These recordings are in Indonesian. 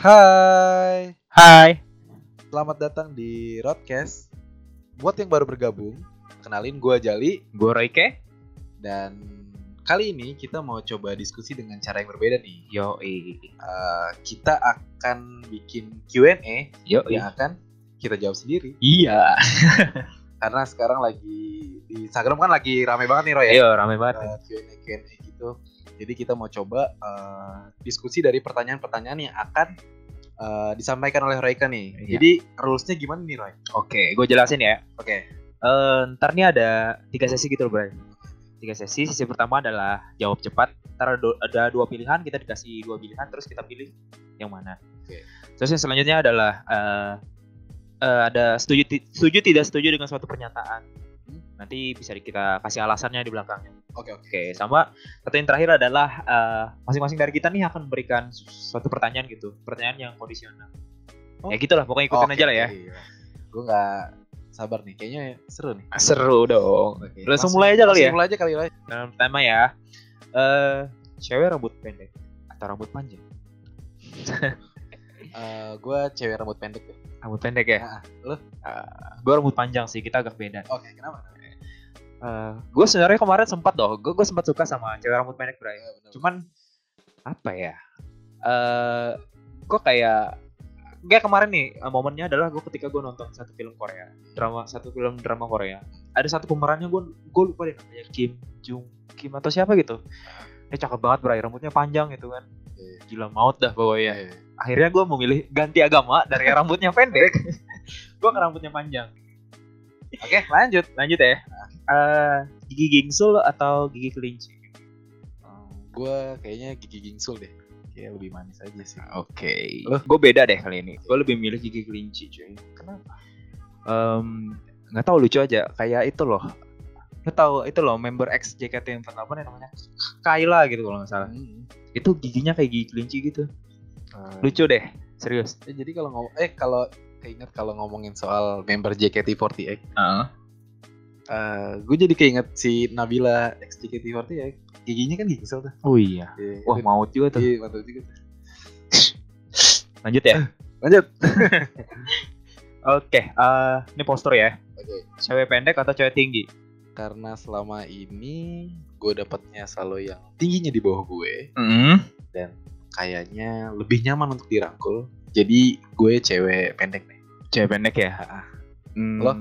Hai, Hai. selamat datang di Rodcast. Buat yang baru bergabung, kenalin gue Jali Gue Royke. dan kali ini kita mau coba diskusi dengan cara yang berbeda nih. Yo, Eh, kita akan bikin Q&A yo, yang akan kita jawab sendiri. Iya. Karena sekarang lagi di Instagram kan lagi rame banget nih Roy ya. Iya, rame banget. Eh, Q&A Q&A gitu. Jadi kita mau coba eh, diskusi dari pertanyaan-pertanyaan yang akan eh, disampaikan oleh Royka nih. Iya. Jadi rulesnya gimana nih Roy? Oke, gue jelasin ya. Oke. Eh, ntar nih ada tiga sesi gitu loh, Bray. Tiga sesi. Sesi pertama adalah jawab cepat. Ntar ada, dua pilihan, kita dikasih dua pilihan, terus kita pilih yang mana. Oke. Terus yang selanjutnya adalah eh, eh, ada setuju setuju tidak setuju dengan suatu pernyataan. Nanti bisa kita kasih alasannya di belakangnya. Oke oke. Oke, sama satu yang terakhir adalah eh, masing-masing dari kita nih akan memberikan su- suatu pertanyaan gitu, pertanyaan yang kondisional. Oh. Ya gitulah, pokoknya ikutin Oke, aja lah ya. iya. Gue nggak sabar nih, kayaknya seru nih. Seru dong. Oke, Langsung mulai aja kali ya. langsung Mulai aja kali Roy. Yang pertama ya, eh cewek rambut pendek atau rambut panjang? Eh, gue cewek rambut pendek deh. Rambut pendek ya. Nah, lo? gue rambut panjang sih, kita agak beda. Oke, kenapa? gue sebenarnya kemarin sempat loh, gue gue sempat suka sama cewek rambut pendek bro. Eh, bener. Cuman apa ya? Eh gue kayak kayak kemarin nih eh, momennya adalah gue ketika gue nonton satu film Korea, drama satu film drama Korea. Ada satu pemerannya gue gue lupa deh namanya Kim Jung Kim atau siapa gitu. Dia cakep banget bro, rambutnya panjang gitu kan. Oke. Gila maut dah pokoknya. Akhirnya gue memilih ganti agama dari yang rambutnya pendek. gue ke rambutnya panjang. Oke, lanjut. Lanjut ya. Eh gigi gingsul atau gigi kelinci? gue kayaknya gigi gingsul deh. Kayak lebih manis aja sih. Oke. Lo? Gue beda deh kali ini. Gue lebih milih gigi kelinci cuy. Kenapa? Nggak tahu lucu aja. Kayak itu loh. Lo tau itu loh member ex JKT yang apa nih namanya Kayla gitu kalau nggak salah. Hmm. Itu giginya kayak gigi kelinci gitu. Eh, Lucu deh. Serius. Eh, jadi kalau ngomong eh kalau keinget kalau ngomongin soal member JKT48, Heeh. eh gue jadi keinget si Nabila ex JKT48. Giginya kan gingsul tuh. Oh iya. Iya, Wah itu- maut juga tuh. Iya, mantap juga. tuh. Lanjut ya. Lanjut. Oke. eh, ini postur ya. Oke. Cewek pendek atau cewek tinggi? Karena selama ini gue dapatnya selalu yang tingginya di bawah gue dan kayaknya lebih nyaman untuk dirangkul. Jadi gue cewek pendek nih. Cewek pendek ya. Hmm, Lo?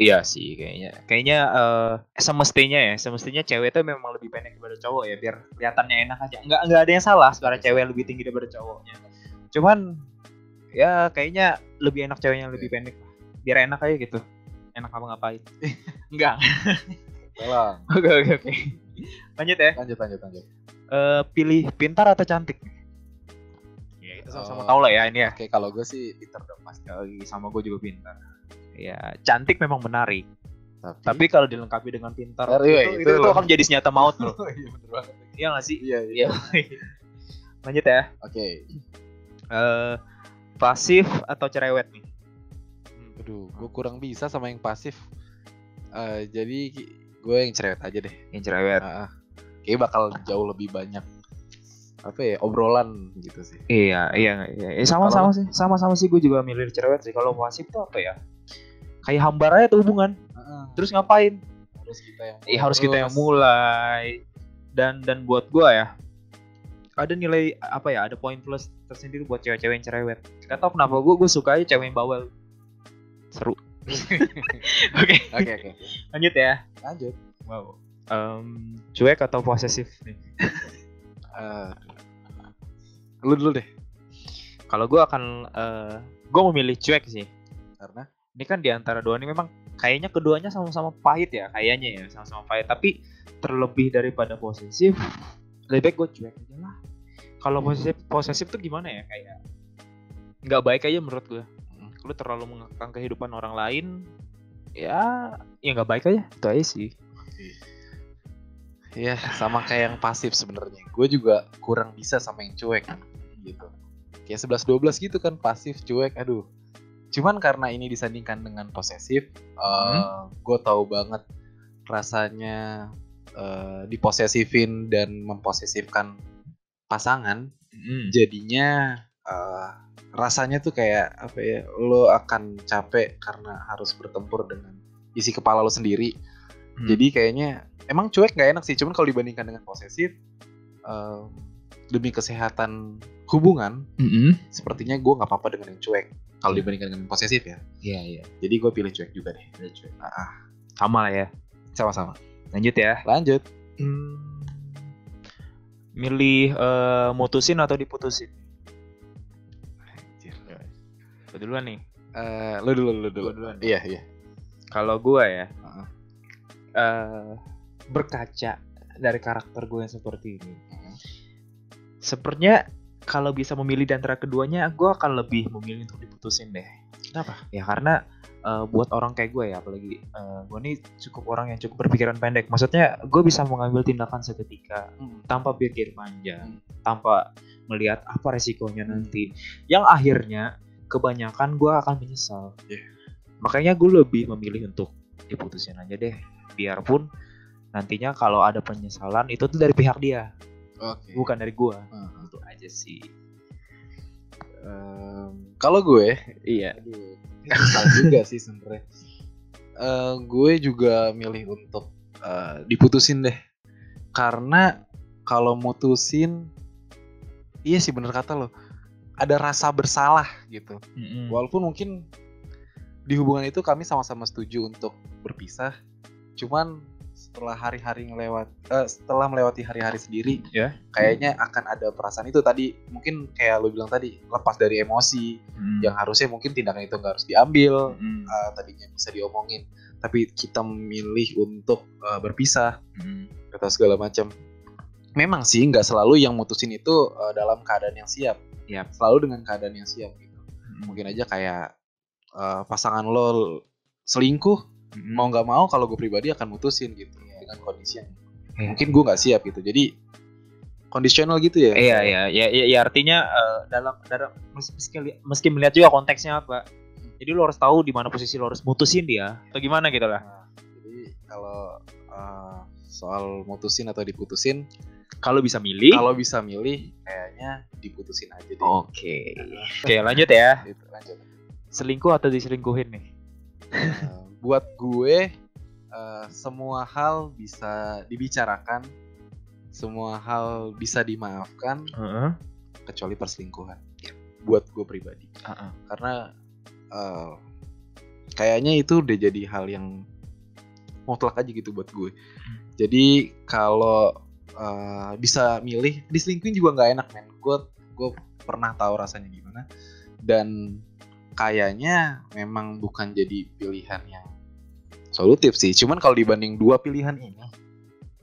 Iya sih kayaknya. Kayaknya eh, semestinya ya, semestinya cewek itu memang lebih pendek daripada cowok ya, biar kelihatannya enak aja. Enggak enggak ada yang salah sekarang cewek lebih tinggi daripada cowoknya. Cuman ya kayaknya lebih enak ceweknya yang lebih pendek lah. Biar enak aja gitu. Enak apa ngapain? Enggak. Tolong. Oke oke oke. Lanjut ya. Lanjut lanjut lanjut. Eh, pilih pintar atau cantik? Itu sama-sama Oh. tahu lah ya ini ya. Oke, kalau gue sih pinter dong pasti. Lagi sama gue juga pintar. Ya, cantik memang menarik. Tapi, Tapi kalau dilengkapi dengan pintar, Pintar, itu, iya, itu, itu itu loh. akan menjadi senjata maut, bro. iya bener banget. Iya nggak sih? Iya, iya. Iya. Lanjut ya. Oke. Eh, pasif atau cerewet nih? Aduh, gue kurang bisa sama yang pasif. Eh, jadi gue yang cerewet aja deh. Yang cerewet. Ah, Kayaknya bakal jauh lebih banyak apa ya obrolan gitu sih. Iya, iya, iya. Eh, sama sama sih, sama sama sih gue juga milih cerewet sih. Kalau pasif tuh apa ya? Kayak hambar aja tuh hubungan. Terus ngapain? harus kita yang Iya harus kita yang mulai. Dan dan buat gue ya, ada nilai apa ya? Ada poin plus tersendiri buat cewek-cewek yang cerewet. Gak tau kenapa gue gue suka aja cewek yang bawel. Seru. Oke, Oke oke. lanjut ya. Lanjut. Wow. Em, cuek atau posesif nih? Eh, lu dulu deh Kalau gue akan, eh gue memilih cuek sih. karena Ini kan di antara dua ini memang kayaknya keduanya sama-sama pahit ya, kayaknya ya sama-sama pahit. Tapi terlebih daripada posesif, lebih baik gue cuek aja lah. Kalau posesif, posesif tuh gimana ya kayak nggak baik aja menurut gue. Hmm. Lu terlalu mengekang kehidupan orang lain, ya ya nggak baik aja. Itu aja sih. ya sama kayak yang pasif sebenarnya. Gue juga kurang bisa sama yang cuek gitu. Kayak 11 12 gitu kan pasif cuek aduh. Cuman karena ini disandingkan dengan posesif, eh gue tahu banget rasanya eh, diposesifin dan memposesifkan pasangan Mm. jadinya eh, rasanya tuh kayak apa ya lo akan capek karena harus bertempur dengan isi kepala lo sendiri Hmm. jadi kayaknya emang cuek nggak enak sih cuman kalau dibandingkan dengan posesif em, demi kesehatan hubungan Mm-mm. sepertinya gue nggak apa-apa dengan yang cuek kalau dibandingkan dengan posesif ya Iya iya. jadi gue pilih cuek juga deh Udah cuek. Ah, ah, Sama lah ya. sama-sama Lanjut ya. lanjut Hmm, milih eh, mutusin atau diputusin? Anjir. Gua duluan nih. Eh, lo dulu lo dulu Gua duluan. iya iya Kalau gua ya, Heeh. eh, berkaca dari karakter gue yang seperti ini, sepertinya kalau bisa memilih di antara keduanya, gue akan lebih memilih untuk diputusin deh. kenapa Ya karena eh, buat orang kayak gue ya, apalagi eh, gue ini cukup orang yang cukup berpikiran pendek. Maksudnya gue bisa mengambil tindakan seketika tanpa pikir panjang, tanpa melihat apa resikonya nanti. Yang akhirnya kebanyakan gue akan menyesal. Iya. Makanya gue lebih memilih untuk diputusin aja deh. Biarpun nantinya kalau ada penyesalan itu tuh dari pihak dia, oke bukan dari gue. Heeh. Itu aja sih. Em, kalau gue Iya. Aduh, juga sih sebenarnya. Eh, gue juga milih untuk eh, diputusin deh, karena kalau mutusin, iya sih bener kata lo, ada rasa bersalah gitu. Walaupun mungkin di hubungan itu kami sama-sama setuju untuk berpisah, cuman setelah hari-hari ngelewat, eh, setelah melewati hari-hari sendiri, Ya. kayaknya akan ada perasaan itu tadi. Mungkin kayak lo bilang tadi, lepas dari emosi, Mm. yang harusnya mungkin tindakan itu nggak harus diambil Mm. uh, tadinya bisa diomongin tapi kita memilih untuk uh, berpisah Mm. atau segala macam memang sih nggak selalu yang mutusin itu uh, dalam keadaan yang siap Yap. selalu dengan keadaan yang siap gitu Mm. mungkin aja kayak uh, pasangan lo selingkuh. Mau nggak mau kalau gue pribadi akan mutusin gitu dengan kondisi yang Iya. mungkin gue nggak siap gitu jadi kondisional gitu ya Iya iya ya, ya, ya artinya eh, dalam dalam meski, meski li- meski melihat juga konteksnya apa. Jadi lo harus tahu di mana posisi lo harus mutusin dia atau gimana gitu lah. Nah, jadi kalau uh, soal mutusin atau diputusin Kalau bisa milih. Kalau bisa milih, kayaknya diputusin aja deh. Oke. Oke, lanjut ya. Gitu, lanjut. Selingkuh atau diselingkuhin nih? Buat gue, eh, semua hal bisa dibicarakan, semua hal bisa dimaafkan, Heeh. kecuali perselingkuhan. Buat gue pribadi, Heeh. karena eh, kayaknya itu udah jadi hal yang mutlak aja gitu buat gue. Jadi kalau eh, bisa milih, diselingkuhin juga nggak enak men. Gue gue pernah tahu rasanya gimana dan kayaknya memang bukan jadi pilihan yang solutif sih. Cuman kalau dibanding dua pilihan ini,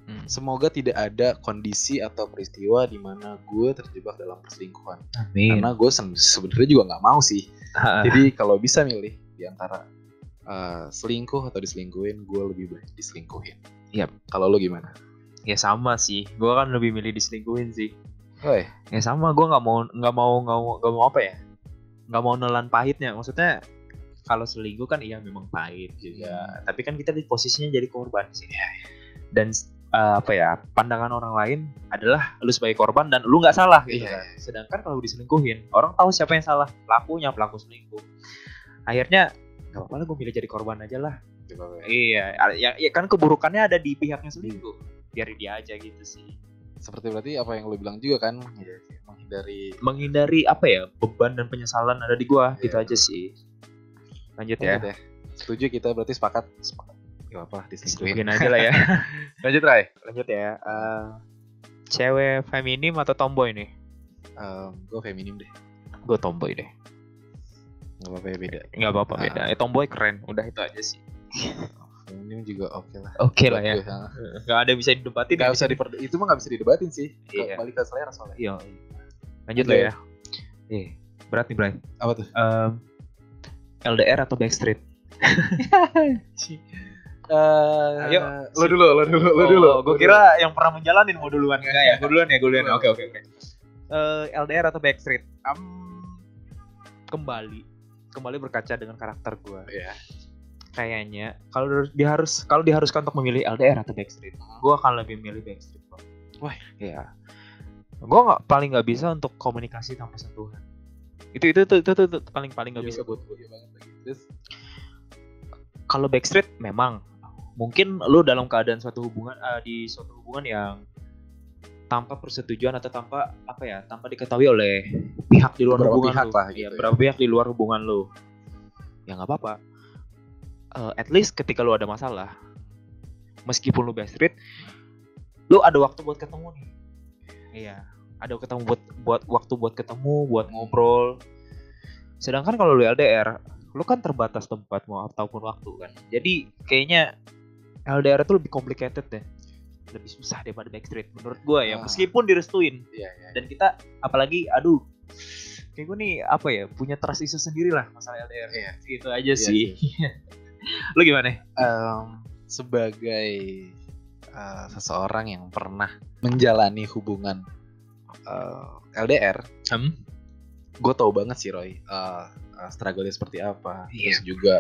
Hmm. semoga tidak ada kondisi atau peristiwa di mana gue terjebak dalam perselingkuhan. Amin. Karena gue sebenarnya juga nggak mau sih. Heeh. Jadi kalau bisa milih di antara uh, selingkuh atau diselingkuhin, gue lebih baik diselingkuhin. Yap. Kalau lo gimana? ya sama sih. Gua kan lebih milih diselingkuhin sih. Woi, Ya sama, gua nggak mau nggak mau nggak mau nggak mau apa ya? Nggak mau nelan pahitnya. Maksudnya kalau selingkuh kan iya memang pahit juga. Tapi kan kita di posisinya jadi korban sih. Dan eh, apa ya? Pandangan orang lain adalah lu sebagai korban dan lu nggak salah gitu Iya. kan. Sedangkan kalau diselingkuhin, orang tahu siapa yang salah. Pelakunya, pelaku selingkuh. Akhirnya nggak apa-apa lah gue milih jadi korban aja lah. Iya, ya, ya kan keburukannya ada di pihaknya selingkuh. Biar dia aja gitu sih. seperti berarti apa yang lo bilang juga kan, menghindari menghindari apa ya beban dan penyesalan ada di gua Iya. gitu aja sih lanjut ya ya. Setuju kita berarti sepakat. Sepakat. Gak apa diselingkuhin. mungkin aja lah ya Lanjut Ray. lanjut ya Eh, cewek feminim atau tomboy nih gue feminim deh. gue tomboy deh Gak apa-apa ya beda. nggak apa-apa Ah. beda eh, tomboy keren udah itu aja sih Feminim juga oke lah. oke lah Buat ya gue, ha. nggak ada bisa didebatin Gak usah diper itu mah gak bisa didebatin sih. Iya. Balik ke selera soalnya. iya lanjut lah ya eh berat nih Bray Apa tuh? Em, LDR atau Backstreet Eh, Ayo. lo dulu, lo dulu, lo dulu. gue Oh, kira yang pernah menjalanin mau duluan enggak ya gue duluan ya gue duluan ya. oke oke oke Eh, LDR atau Backstreet Em, kembali kembali berkaca dengan karakter gue Iya. kayaknya kalau dia harus kalau diharuskan untuk memilih LDR atau Backstreet gue akan lebih milih Backstreet bro. Wah. ya gue nggak paling nggak bisa untuk komunikasi tanpa sentuhan itu itu itu itu, itu, itu paling paling nggak Iya, bisa buat. iya terus kalau backstreet memang. Mungkin lu dalam keadaan suatu hubungan eh, di suatu hubungan yang tanpa persetujuan atau tanpa apa ya tanpa diketahui oleh pihak di luar hubungan pihak lu. lah Iya, gitu ya. beberapa pihak di luar hubungan lu. Ya nggak apa-apa. Eh, at least ketika lu ada masalah meskipun lu backstreet lu ada waktu buat ketemu nih. Iya ada ketemu buat buat waktu buat ketemu buat ngobrol. Sedangkan kalau lu LDR lu kan terbatas tempat mau ataupun waktu kan. Jadi kayaknya LDR itu lebih complicated deh. Lebih susah daripada backstreet menurut gua ya Ah. meskipun direstuin. Iya iya dan kita apalagi aduh kayak gue nih apa ya punya trust issue sendiri lah masalah LDR Iya. gitu aja Iya sih. Lu gimana? Em, sebagai eh, seseorang yang pernah menjalani hubungan eh, LDR, hmm? gue tau banget sih Roy, eh, eh, struggle-nya seperti apa, Iya. terus juga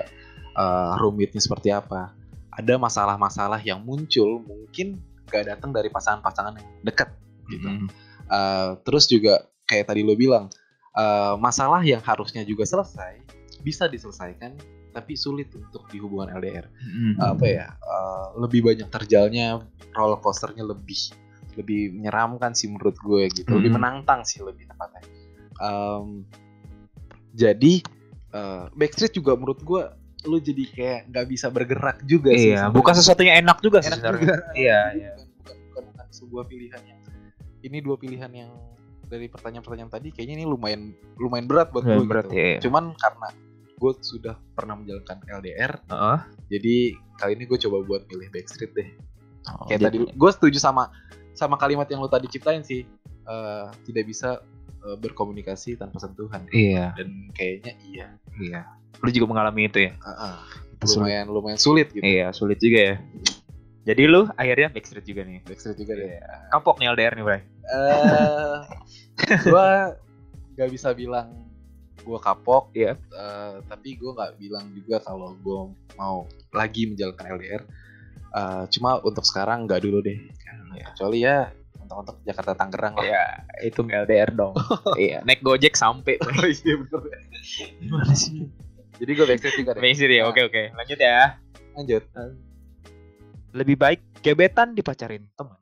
eh, rumitnya seperti apa. Ada masalah-masalah yang muncul mungkin gak datang dari pasangan-pasangan yang dekat gitu. Mm-mm. Eh, terus juga kayak tadi lo bilang, eh, masalah yang harusnya juga selesai bisa diselesaikan, tapi sulit untuk di hubungan LDR Mm-mm. apa ya uh, lebih banyak terjalnya roller coasternya lebih lebih menyeramkan sih menurut gue gitu lebih Hmm. menantang sih lebih tepatnya Um, jadi uh, Backstreet juga menurut gue lu jadi kayak nggak bisa bergerak juga sih iya sebenarnya. bukan sesuatunya enak juga sih enak sebenarnya. juga iya iya bukan, bukan, bukan, sebuah pilihan yang ini dua pilihan yang dari pertanyaan-pertanyaan tadi kayaknya ini lumayan lumayan berat buat Lumayan gue berat, gitu. iya, iya. cuman karena gue sudah pernah menjalankan LDR Heeh. jadi kali ini gue coba buat milih Backstreet deh. Oh, Kayak jadi- tadi, gue setuju sama sama kalimat yang lo tadi ciptain sih. Eh, tidak bisa eh, berkomunikasi tanpa sentuhan. iya Dan kayaknya iya. iya lu juga mengalami itu ya Heeh. Sulit. lumayan lumayan sulit gitu. iya sulit juga ya jadi lu akhirnya backstreet juga nih Backstreet juga deh. kapok nih LDR nih Bray Eh, gue gak bisa bilang gue kapok. Iya. Eh, tapi gue nggak bilang juga kalau gue mau lagi menjalankan LDR. Eh, cuma untuk sekarang nggak dulu deh. Kecuali ya untuk Jakarta Tangerang lah. ya itu LDR dong iya naik gojek sampai Oh iya bener. gimana sih Jadi gue backstreet juga deh. Backstreet ya oke oke lanjut ya Lanjut. lebih baik gebetan dipacarin teman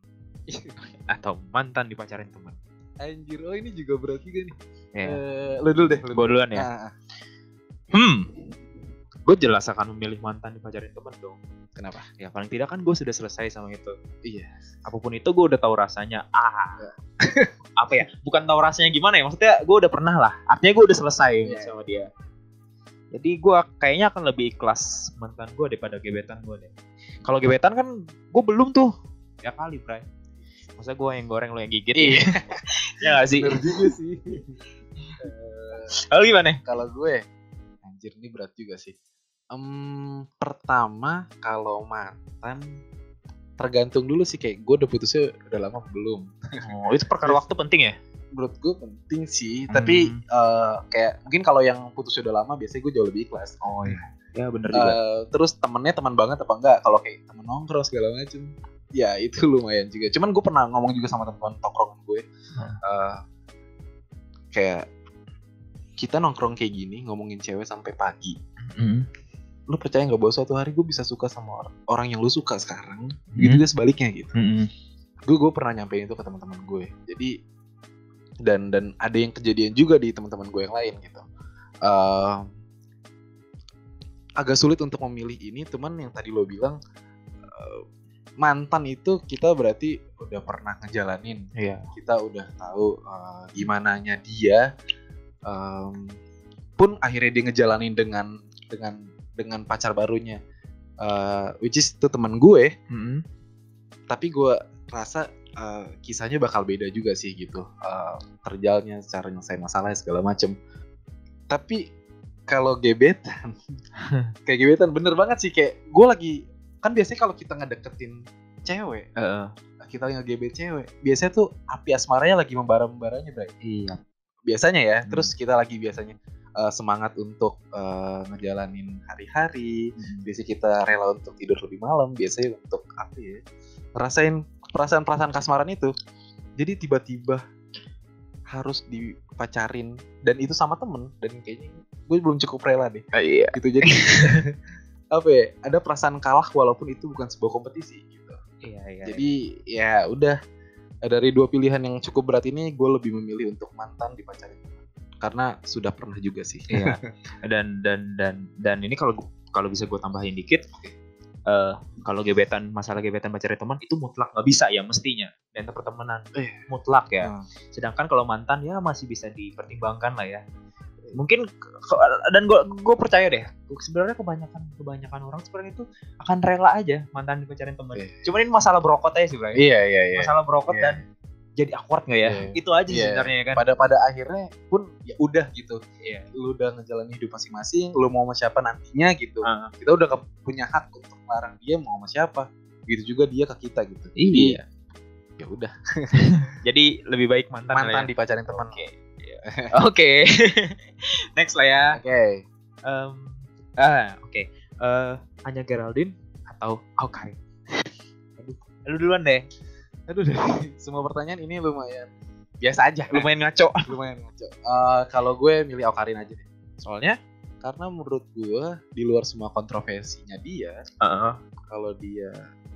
atau mantan dipacarin teman Anjir, oh ini juga berat juga nih. ya Eh, lu dulu deh, lu gue dulu. duluan ya Ah, ah. hmm gue jelas akan memilih mantan dipacarin teman dong. Kenapa? ya paling tidak kan gue sudah selesai sama itu. Iya. apa pun itu gue udah tahu rasanya. Ah. Apa ya? Bukan tahu rasanya gimana ya maksudnya gue udah pernah lah. Artinya gue udah selesai Iya. sama dia. Jadi gue kayaknya akan lebih ikhlas mantan gue daripada gebetan gue deh. Kalau gebetan kan gue belum tuh. Ya kali Bray. Masa gue yang goreng lo yang gigit. Iya. ya gak sih? Bener juga sih. Lalu gimana? Kalau gue, anjir ini berat juga sih. Em, pertama kalau mantan tergantung dulu sih kayak gue udah putusnya udah lama belum. oh, itu perkara waktu penting ya Menurut gue penting sih, Hmm. tapi eh, kayak mungkin kalau yang putusnya udah lama biasanya gue jauh lebih ikhlas. oh iya ya bener Eh, terus temennya teman banget apa enggak kalau kayak temen nongkrong segala macem ya itu lumayan juga cuman gue pernah ngomong juga sama teman tongkrongan gue Hmm. eh, kayak kita nongkrong kayak gini ngomongin cewek sampai pagi Hmm. Lu percaya nggak bahwa suatu hari gue bisa suka sama orang, orang yang lu suka sekarang? Hmm. gitu juga sebaliknya gitu. Hmm. gue gue pernah nyampein itu ke teman-teman gue jadi dan dan ada yang kejadian juga di teman-teman gue yang lain gitu. Eh, agak sulit untuk memilih ini teman yang tadi lo bilang eh, mantan itu kita berarti udah pernah ngejalanin. Iya. Kita udah tahu uh, gimana nya dia Em, pun akhirnya dia ngejalanin dengan dengan dengan pacar barunya Eh, which is itu temen gue Hmm. tapi gue rasa uh, kisahnya bakal beda juga sih gitu Uh, terjalnya cara nyelesain masalah segala macem tapi kalau gebetan kayak gebetan bener banget sih kayak gue lagi kan biasanya kalau kita ngedeketin cewek Heeh. kita ngegebet cewek biasanya tuh api asmaranya lagi membara-membaranya Bray iya biasanya ya Hmm. terus kita lagi biasanya uh, semangat untuk uh, ngejalanin hari-hari. Biasanya kita rela untuk tidur lebih malam biasanya untuk apa ya ngerasain perasaan-perasaan kasmaran itu. Jadi tiba-tiba harus dipacarin dan itu sama temen dan kayaknya gue belum cukup rela deh. Iya. Gitu jadi apa ya ada perasaan kalah walaupun itu bukan sebuah kompetisi gitu. Iya iya. Jadi ya udah dari dua pilihan yang cukup berat ini gue lebih memilih untuk mantan dipacarin karena sudah pernah juga sih Iya. dan dan dan dan ini kalau kalau bisa gue tambahin dikit eh kalau gebetan masalah gebetan pacaran teman itu mutlak nggak bisa ya mestinya dan pertemanan Eh. mutlak ya Hmm. sedangkan kalau mantan ya masih bisa dipertimbangkan lah ya mungkin dan gue gue percaya deh sebenarnya kebanyakan kebanyakan orang seperti itu akan rela aja mantan dipacarin teman Iya. cuman ini masalah brokot aja sih iya iya iya masalah brokot Iya. dan jadi awkward nggak ya Iya. itu aja Iya. sebenarnya ya kan pada pada akhirnya pun ya udah gitu Iya. lu udah ngejalanin hidup masing-masing lu mau sama siapa nantinya gitu Ah. kita udah punya hak untuk melarang dia mau sama siapa begitu juga dia ke kita gitu Iya. Jadi, ya udah jadi lebih baik mantan mantan ya. dipacarin teman Oke. Oke. Next lah ya. oke Em, ah, oke. Eh, Anya Geraldine atau Aukarin? Aduh, lu duluan deh. Aduh dari semua pertanyaan ini lumayan biasa aja Lumayan ngaco. lumayan ngaco Eh, kalau gue milih Aukarin aja deh Soalnya, karena menurut gue di luar semua kontroversinya dia Heeh. kalau dia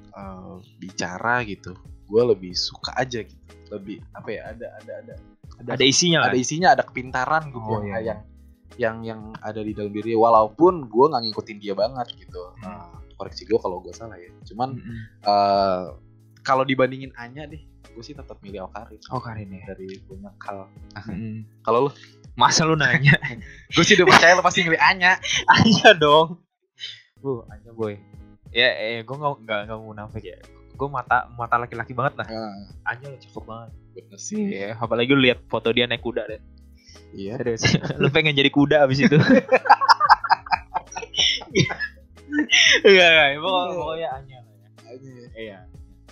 eh, bicara gitu gue lebih suka aja gitu lebih apa ya ada ada ada ada isinya ada kan? isinya ada kepintaran gitu Oh, yang, iya. yang yang yang ada di dalam diri walaupun gue nggak ngikutin dia banget gitu Hmm. Eh, koreksi gue kalau gue salah ya cuman Mm-mm. eh, kalau dibandingin Anya deh gue sih tetap milih Aukarin Aukarin ya. dari banyak hal Mm-mm. kalau lu Masa lu nanya? gue sih udah percaya lu pasti milih Anya Anya dong. Bu, Anya boy. Ya, eh, gue nggak nggak nggak mau nafik ya. Gue mata mata laki-laki banget lah. Nah, Anya lu cakep banget. bener sih Iya, apalagi lu lihat foto dia naik kuda deh. iya Serius. lu pengen jadi kuda abis itu. Enggak, enggak. Pokoknya, pokoknya Anya lah ya. Anya ya. Iya,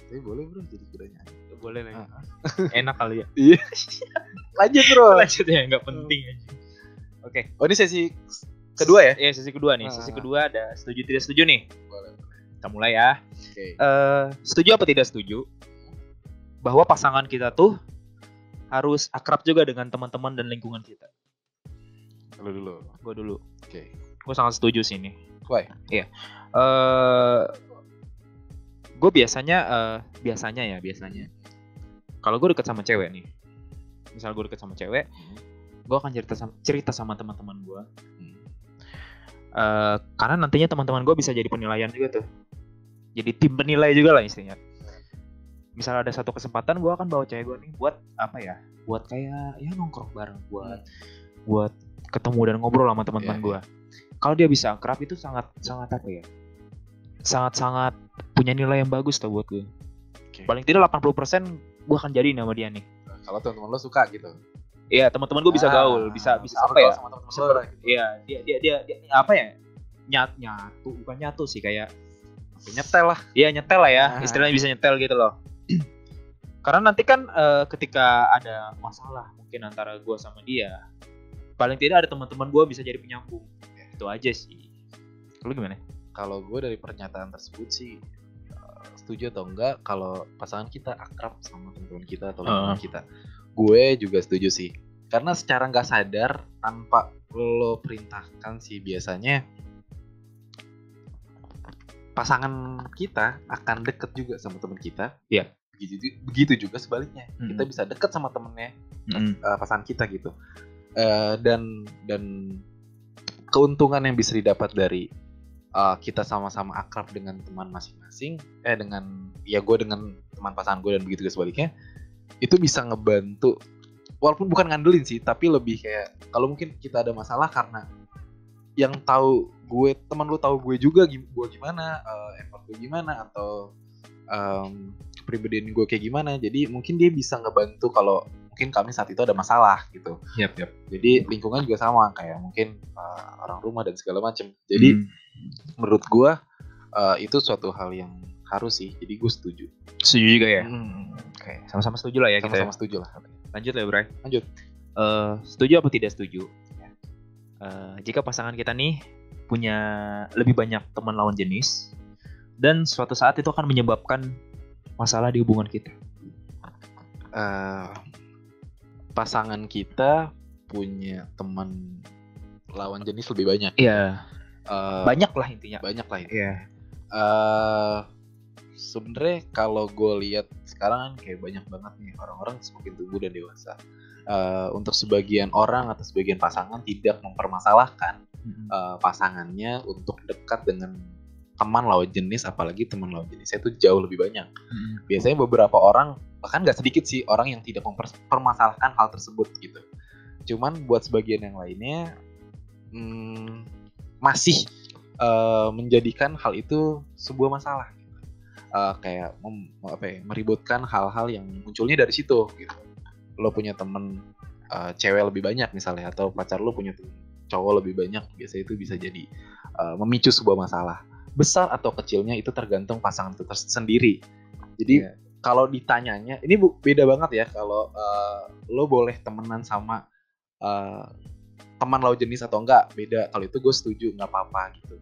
tapi boleh bro jadi kudanya Anya boleh lah. ya. Ah. Enak kali ya. lanjut bro Lanjut ya, nggak penting aja. Oke, oh ini sesi kedua ya ya sesi kedua nih. Sesi Ah. kedua ada setuju tidak setuju nih. boleh Kita mulai ya. oke Eh, setuju apa tidak setuju bahwa pasangan kita tuh harus akrab juga dengan teman-teman dan lingkungan kita. lu dulu Gue dulu, oke gue sangat setuju sih ini. why eh gue biasanya eh, biasanya ya biasanya. Kalau gue deket sama cewek nih misal gue deket sama cewek gue akan cerita sama cerita sama teman-teman gue Eh, karena nantinya teman-teman gue bisa jadi penilaian juga tuh. Jadi tim penilai juga lah istilahnya. Misal ada satu kesempatan gue akan bawa cewek gue nih buat apa ya? Buat kayak ya nongkrong bareng buat buat ketemu dan ngobrol sama teman-teman Iya, gue kalau dia bisa akrab itu sangat sangat apa ya? Sangat sangat punya nilai yang bagus tuh buat gue Oke. paling tidak 80% gue akan jadi nama dia nih kalau teman-teman lo suka gitu Iya teman-teman gue bisa Ah, gaul, bisa bisa apa bergaul ya? sama teman-teman Bisa lo ber- gitu. Iya dia dia dia, dia apa ya? Nyat nyatu bukan nyatu sih kayak nyetel lah Iya nyetel lah ya, Ah. istilahnya bisa nyetel gitu loh. Karena nanti kan eh, ketika ada masalah mungkin antara gue sama dia, paling tidak ada teman-teman gue bisa jadi penyambung. Itu aja sih. Lu gimana? Kalau gue dari pernyataan tersebut sih eh, setuju atau enggak kalau pasangan kita akrab sama teman-teman kita atau lingkungan Heeh. kita gue juga setuju sih karena secara nggak sadar tanpa lo perintahkan sih biasanya pasangan kita akan deket juga sama teman kita Iya. begitu begitu juga sebaliknya Mm-mm. kita bisa deket sama temennya eh, pasangan kita gitu Eh, dan dan keuntungan yang bisa didapat dari eh, kita sama-sama akrab dengan teman masing-masing eh dengan ya gue dengan teman pasangan gue dan begitu juga sebaliknya itu bisa ngebantu walaupun bukan ngandelin sih tapi lebih kayak kalau mungkin kita ada masalah karena yang tahu gue teman lu tahu gue juga gue gimana eh, effort gue gimana atau em, kepribadian gue kayak gimana jadi mungkin dia bisa ngebantu kalau mungkin kami saat itu ada masalah gitu Yap, yap. jadi lingkungan juga sama kayak mungkin uh, orang rumah dan segala macam jadi Hmm. Menurut gua uh, itu suatu hal yang harus sih jadi gue setuju setuju juga ya. Hmm, Oke, sama-sama setuju lah ya kita. sama-sama ya. setuju lah Lanjut lah, Bray. Lanjut. Eh, setuju apa tidak setuju? Eh, jika pasangan kita nih punya lebih banyak teman lawan jenis dan suatu saat itu akan menyebabkan masalah di hubungan kita. Eh, pasangan kita punya teman lawan jenis lebih banyak. Iya. Eh, Banyak lah intinya. banyak lah ya. Iya. eh sebenarnya kalau gue lihat sekarang kan kayak banyak banget nih orang-orang semakin tumbuh dan dewasa. Eh, untuk sebagian orang atau sebagian pasangan tidak mempermasalahkan eh, pasangannya untuk dekat dengan teman lawan jenis, apalagi teman lawan jenisnya itu jauh lebih banyak. Biasanya beberapa orang bahkan nggak sedikit sih orang yang tidak mempermasalahkan hal tersebut gitu. Cuman buat sebagian yang lainnya hmm, masih eh, menjadikan hal itu sebuah masalah. gitu. Eh, kayak mem- apa ya, meributkan hal-hal yang munculnya dari situ gitu. Lo punya temen eh, cewek lebih banyak misalnya atau pacar lo punya temen cowok lebih banyak biasanya itu bisa jadi eh, memicu sebuah masalah besar atau kecilnya itu tergantung pasangan itu tersendiri jadi Iya. kalau ditanyanya ini bu- beda banget ya kalau eh, lo boleh temenan sama eh, teman lawan jenis atau enggak beda. Kalau itu gue setuju nggak apa-apa gitu.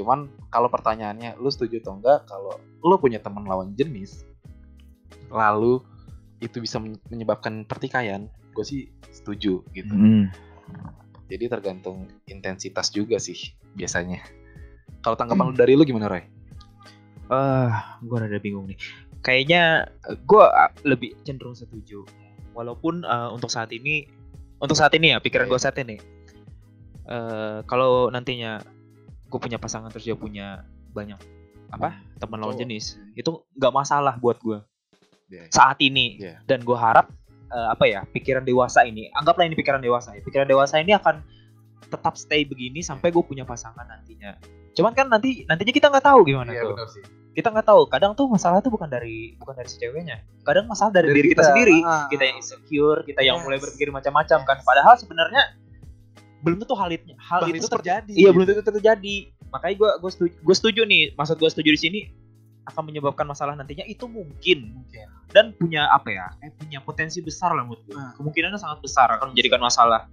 Cuman kalau pertanyaannya lo setuju atau enggak kalau lo punya teman lawan jenis lalu itu bisa men- menyebabkan pertikaian gue sih setuju gitu. Jadi tergantung intensitas juga sih biasanya. Kalau tanggapan lu dari lu gimana Roy? Eh, gue rada bingung nih. Kayaknya gue lebih cenderung setuju. Walaupun eh, untuk saat ini, untuk saat ini ya pikiran gue saat ini. eh kalau nantinya gue punya pasangan terus dia punya banyak apa teman lawan jenis, itu nggak masalah buat gue Ya, saat ini. Iya. Dan gue harap eh, apa ya pikiran dewasa ini, anggaplah ini pikiran dewasa. ya. Pikiran dewasa ini akan tetap stay begini sampai gue punya pasangan nantinya. Cuman kan nanti nantinya kita nggak tahu gimana Iya, tuh benar sih. Kita nggak tahu. Kadang tuh masalah tuh bukan dari bukan dari si ceweknya. Kadang masalah dari, diri kita, sendiri. Ah. kita yang insecure kita yang Yes. mulai berpikir macam-macam kan. Padahal sebenarnya belum tentu hal itu hal Bahkan itu itu ter- terjadi. iya belum tentu terjadi. Makanya gue gue setuju gue setuju nih. Maksud gue setuju di sini akan menyebabkan masalah nantinya. Itu mungkin. Mungkin. dan punya apa ya eh, punya potensi besar lah menurut gue Ah. kemungkinannya sangat besar akan menjadikan masalah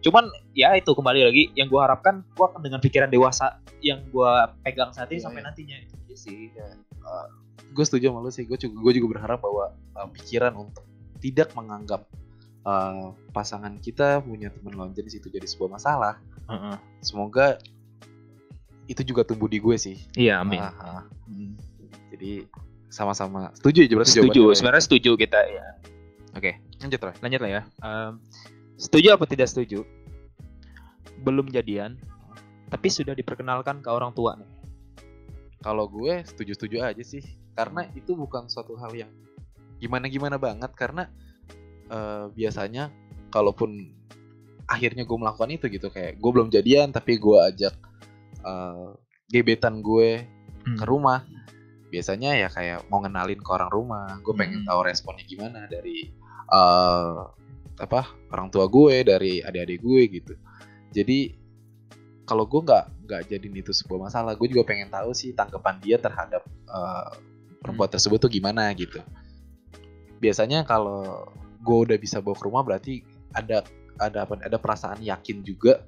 cuman ya itu kembali lagi yang gue harapkan gue akan dengan pikiran dewasa yang gue pegang saat ini Iya, sampai iya. nantinya itu aja sih gue setuju sama lu sih. Gue juga, gue juga berharap bahwa uh, pikiran untuk tidak menganggap uh, pasangan kita punya teman lawan jenis itu jadi sebuah masalah. Heeh. Semoga itu juga tumbuh di gue sih. Iya, amin. Ah, ah. Jadi sama-sama setuju ya setuju, Roy? sebenarnya setuju kita ya. Oke, Lanjut Roy. lanjut lah ya. Em, setuju apa tidak setuju? Belum jadian, tapi sudah diperkenalkan ke orang tua nih. Kalau gue setuju-setuju aja sih, karena itu bukan suatu hal yang gimana-gimana banget karena eh, biasanya kalaupun akhirnya gue melakukan itu gitu kayak gue belum jadian tapi gue ajak eh, gebetan gue ke rumah biasanya ya kayak mau ngenalin ke orang rumah gue pengen Hmm. tahu responnya gimana dari eh, apa orang tua gue dari adik-adik gue gitu jadi kalau gue nggak nggak jadiin itu sebuah masalah gue juga pengen tahu sih tanggapan dia terhadap eh, perempuan tersebut tuh gimana gitu biasanya kalau gue udah bisa bawa ke rumah berarti ada ada apa ada perasaan yakin juga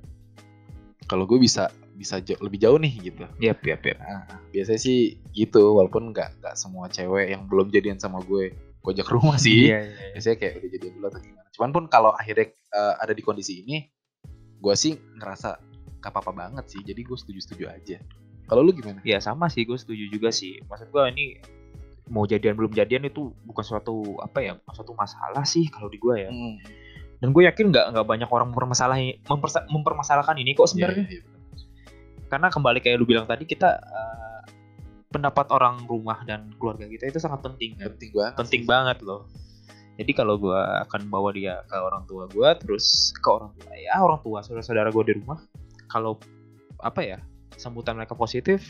kalau gue bisa bisa jauh- lebih jauh nih gitu Yap, yap, yap. Nah, biasanya sih gitu, walaupun nggak nggak semua cewek yang belum jadian sama gue, gue ajak rumah sih. Iya, iya, iya. Biasanya kayak udah jadian dulu atau gimana. Cuman pun kalau akhirnya eh, ada di kondisi ini, gue sih ngerasa gak apa-apa banget sih. Jadi gue setuju-setuju aja. Kalau lu gimana? Iya sama sih, gue setuju juga sih. Maksud gue ini mau jadian belum jadian itu bukan suatu apa ya, suatu masalah sih kalau di gue ya. Hmm. Dan gue yakin nggak nggak banyak orang mempermasalahi mempersa- mempermasalahkan ini kok sebenarnya. Iya, iya, benar. karena kembali kayak lu bilang tadi kita eh, pendapat orang rumah dan keluarga kita itu sangat penting kan Penting banget. penting sih. banget loh jadi kalau gua akan bawa dia ke orang tua gua terus ke orang tua ya orang tua saudara-saudara gua di rumah kalau apa ya sambutan mereka positif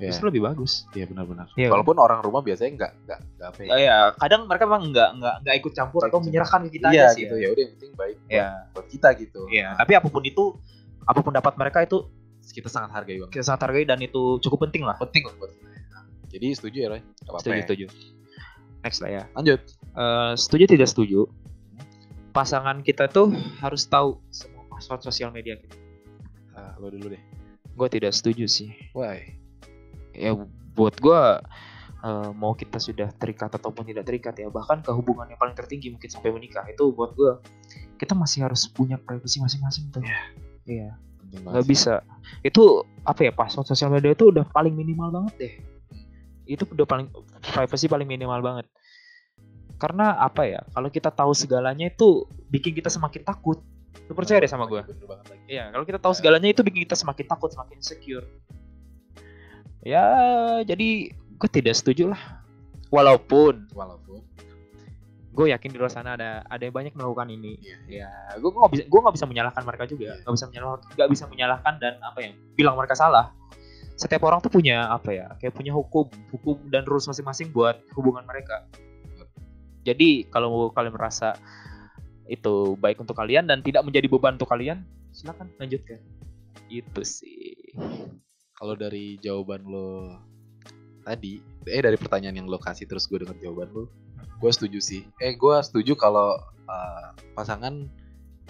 Iya, justru lebih bagus iya benar-benar. Iya, Walaupun orang rumah biasanya nggak nggak nggak apa ya? ya, ya kadang mereka memang nggak nggak nggak ikut campur atau menyerahkan ke kita iya aja sih gitu ya. ya. Udah yang penting baik buat, ya buat kita gitu. ya Nah, tapi apa pun itu apa pun pendapat mereka itu kita sangat hargai banget. kita sangat hargai dan itu cukup penting lah Penting lah buat kita. Nah, Jadi setuju ya Roy? Apa-apa setuju ya. setuju next lah ya. Lanjut. Eh, setuju tidak setuju? Pasangan kita tuh harus tahu semua password sosial media kita. Ah, lo dulu deh. gue tidak setuju sih. Why? ya buat gue eh, mau kita sudah terikat ataupun tidak terikat ya bahkan ke hubungan yang paling tertinggi mungkin sampai menikah itu buat gue kita masih harus punya privasi masing-masing tuh. Iya. Penting nggak banget sih. bisa. Itu apa ya password sosial media itu udah paling minimal banget deh itu udah paling privacy paling minimal banget karena apa ya kalau kita tahu segalanya itu bikin kita semakin takut lu percaya deh sama gue. Iya, kalau kita tahu segalanya itu bikin kita semakin takut, semakin insecure. Ya, jadi gue tidak setuju lah. Walaupun Walaupun gue yakin di luar sana ada ada yang banyak melakukan ini. Iya. Ya, gue nggak bisa gue nggak bisa menyalahkan mereka juga, Iya. nggak bisa menyalahkan, nggak bisa menyalahkan dan apa ya, bilang mereka salah. Setiap orang tuh punya apa ya, kayak punya hukum, hukum dan rules masing-masing buat hubungan mereka. Jadi kalau kalian merasa itu baik untuk kalian dan tidak menjadi beban untuk kalian, silakan lanjutkan. Itu sih. kalau dari jawaban lo tadi, eh dari pertanyaan yang lo kasih terus gue denger jawaban lo, gue setuju sih. Eh gue setuju kalau uh, pasangan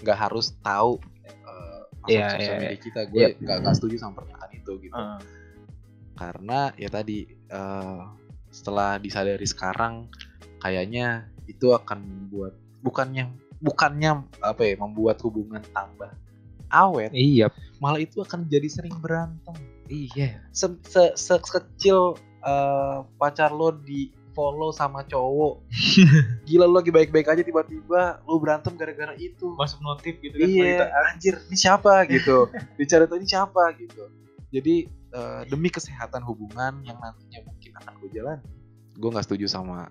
nggak harus tahu uh, password Iya, sosial iya, media iya. kita. Gue Iya. nggak nggak setuju sama pernyataan itu gitu. Heeh. Karena ya tadi uh, setelah disadari sekarang, kayaknya itu akan membuat bukannya bukannya apa ya membuat hubungan tambah awet, iya, malah itu akan jadi sering berantem. Iya. se, se, sekecil eh, pacar lo di follow sama cowok. Gila lo lagi baik-baik aja tiba-tiba lo berantem gara-gara itu. Masuk notif gitu iya anjir ini siapa gitu. Bicara tuh ini siapa gitu. Jadi eh, demi kesehatan hubungan yang nantinya mungkin akan gue jalan gue nggak setuju sama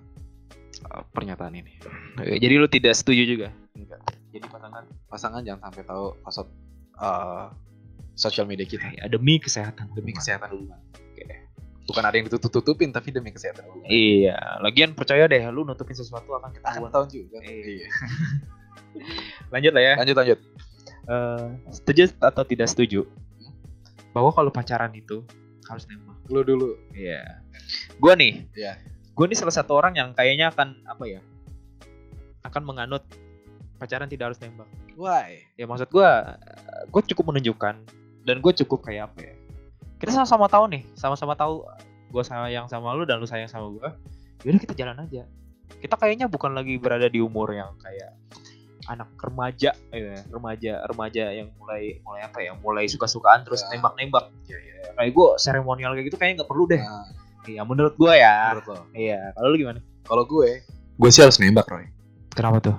eh, pernyataan ini Oke, jadi lu tidak setuju juga? enggak Jadi pasangan pasangan jangan sampai tahu password eh, sosial media kita ya, demi kesehatan demi hubungan. kesehatan hubungan bukan ada yang ditutup-tutupin tapi demi kesehatan hubungan Iya, lagian percaya deh lu nutupin sesuatu akan akan ketahuan. tahu juga Iya. iya. Lanjut lah ya. lanjut lanjut Eh, setuju atau tidak setuju? Bahwa kalau pacaran itu harus nembak. lu dulu Iya. Gua nih. Iya. Gua nih salah satu orang yang kayaknya akan apa ya? Akan menganut pacaran tidak harus nembak. why Ya maksud gua gue cukup menunjukkan dan gue cukup kayak apa ya? Kita sama-sama tahu nih, sama-sama tahu gue sayang sama lu dan lu sayang sama gua. Yaudah kita jalan aja. Kita kayaknya bukan lagi berada di umur yang kayak anak remaja, ya, remaja, remaja yang mulai mulai apa ya, mulai suka-sukaan terus Ya. nembak-nembak. Iya, iya. Kayak gue seremonial kayak gitu kayaknya nggak perlu deh. Nah, Iya menurut gua ya. menurut lo Iya, kalau lu gimana? kalau gue gue sih harus nembak Roy Kenapa tuh?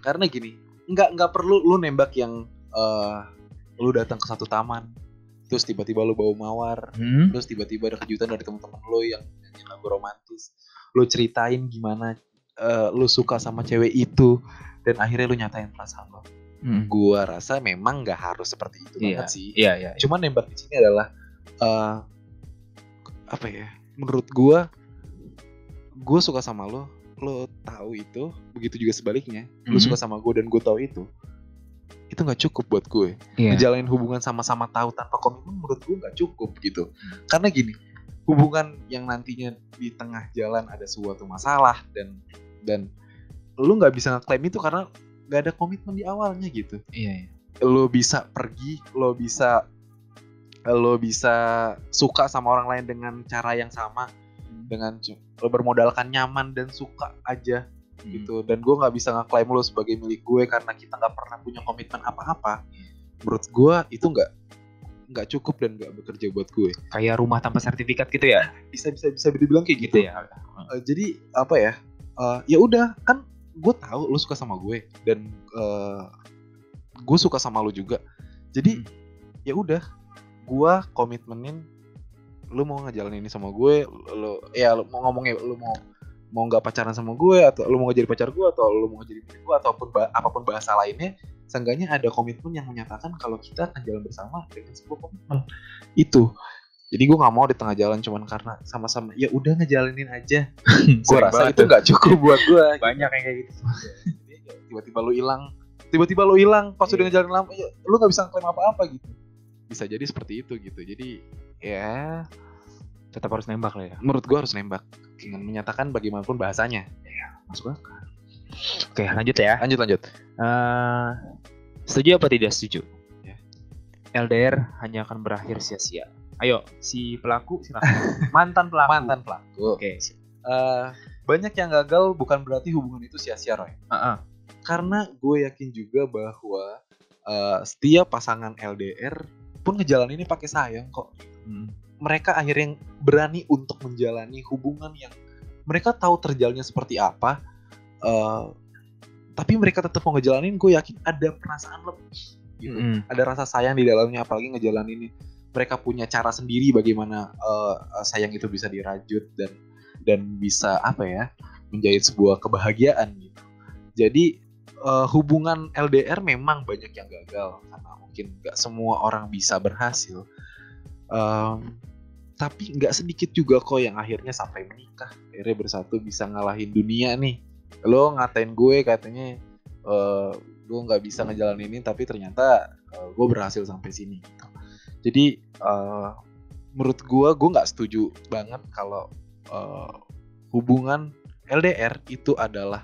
karena gini nggak nggak perlu lu nembak yang eh lu datang ke satu taman terus tiba-tiba lu bawa mawar Hmm? terus tiba-tiba ada kejutan dari teman-teman lu yang nyanyi lagu romantis lu ceritain gimana eh, lu suka sama cewek itu dan akhirnya lu nyatain perasaan lo gua rasa memang nggak harus seperti itu Iya. banget sih Iya, iya. cuman nembak di sini adalah eh apa ya menurut gua gue suka sama lo lo tahu itu begitu juga sebaliknya lo Mhm. suka sama gue dan gue tahu itu itu nggak cukup buat gue Iya. ngejalanin hubungan sama-sama tahu tanpa komitmen menurut gue nggak cukup gitu Hmm. karena gini hubungan yang nantinya di tengah jalan ada suatu masalah dan dan lu nggak bisa ngeklaim itu karena nggak ada komitmen di awalnya gitu Iya, iya. lo bisa pergi, lo bisa lo bisa suka sama orang lain dengan cara yang sama, dengan cu- lo bermodalkan nyaman dan suka aja gitu. Dan gue nggak bisa ngeklaim lo sebagai milik gue karena kita nggak pernah punya komitmen apa-apa. Menurut gue itu nggak nggak cukup dan nggak bekerja buat gue. Kayak rumah tanpa sertifikat gitu ya? Bisa bisa bisa dibilang kayak gitu. ya. Eh, jadi apa ya? Eh, ya udah kan gue tahu lo suka sama gue dan gue suka sama lo juga. Jadi ya udah gue komitmenin lu mau ngejalanin ini sama gue lu ya lu mau ngomongnya lu mau mau nggak pacaran sama gue atau lu mau jadi pacar gue atau lu mau jadi milik gue ataupun ba- apa pun bahasa lainnya seenggaknya ada komitmen yang menyatakan kalau kita akan jalan bersama dengan sebuah komitmen. Itu jadi gue nggak mau di tengah jalan cuman karena sama-sama ya udah ngejalanin aja gue rasa itu nggak cukup buat gue banyak yang kayak gitu. Jadi, ya, tiba-tiba lu hilang tiba-tiba lu hilang pas udah Iya. ngejalanin lama ya, lu nggak bisa klaim apa-apa gitu bisa jadi seperti itu gitu jadi ya Tetap harus nembak lah ya. menurut gua harus nembak dengan menyatakan bagaimanapun bahasanya Masuk akal. Oke, lanjut ya. lanjut lanjut Eh, setuju apa tidak setuju? Ya. LDR hanya akan berakhir sia-sia. Ayo, si pelaku silakan. Mantan pelaku. mantan pelaku Oke. Eh, banyak yang gagal bukan berarti hubungan itu sia-sia Roy Heeh. karena gue yakin juga bahwa eh, setiap pasangan LDR pun ngejalaninnya pakai sayang kok Hmm. mereka akhirnya berani untuk menjalani hubungan yang mereka tahu terjalannya seperti apa eh, tapi mereka tetap mau ngejalanin gue yakin ada perasaan lebih gitu Mm-mm. ada rasa sayang di dalamnya apalagi ngejalanin ini mereka punya cara sendiri bagaimana eh, sayang itu bisa dirajut dan dan bisa apa ya menjadi sebuah kebahagiaan gitu. Jadi eh, hubungan LDR memang banyak yang gagal karena mungkin nggak semua orang bisa berhasil. Em, tapi nggak sedikit juga kok yang akhirnya sampai menikah akhirnya bersatu bisa ngalahin dunia nih. Lo ngatain gue katanya eh gue nggak bisa ngejalanin ini tapi ternyata eh, gue berhasil sampai sini. gitu. Jadi eh, menurut gue gue nggak setuju banget kalau eh, hubungan LDR itu adalah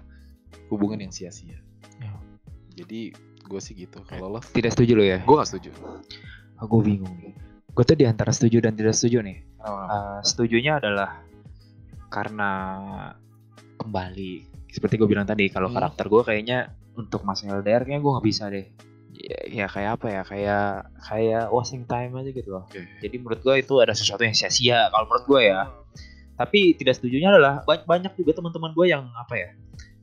hubungan yang sia-sia Ya. jadi gue sih gitu kalau lo Tidak setuju lo ya? gue nggak setuju Aku bingung nih. Gue tuh di antara setuju dan tidak setuju nih. Eh, setujunya adalah karena kembali seperti gue bilang tadi kalau Hmm. karakter gue kayaknya untuk masa LDR kayaknya gue nggak bisa deh ya, ya kayak apa ya kayak kayak wasting time aja gitu loh. Oke. jadi menurut gue itu ada sesuatu yang sia-sia kalau menurut gue ya. Tapi tidak setujunya adalah ba- banyak juga teman-teman gue yang apa ya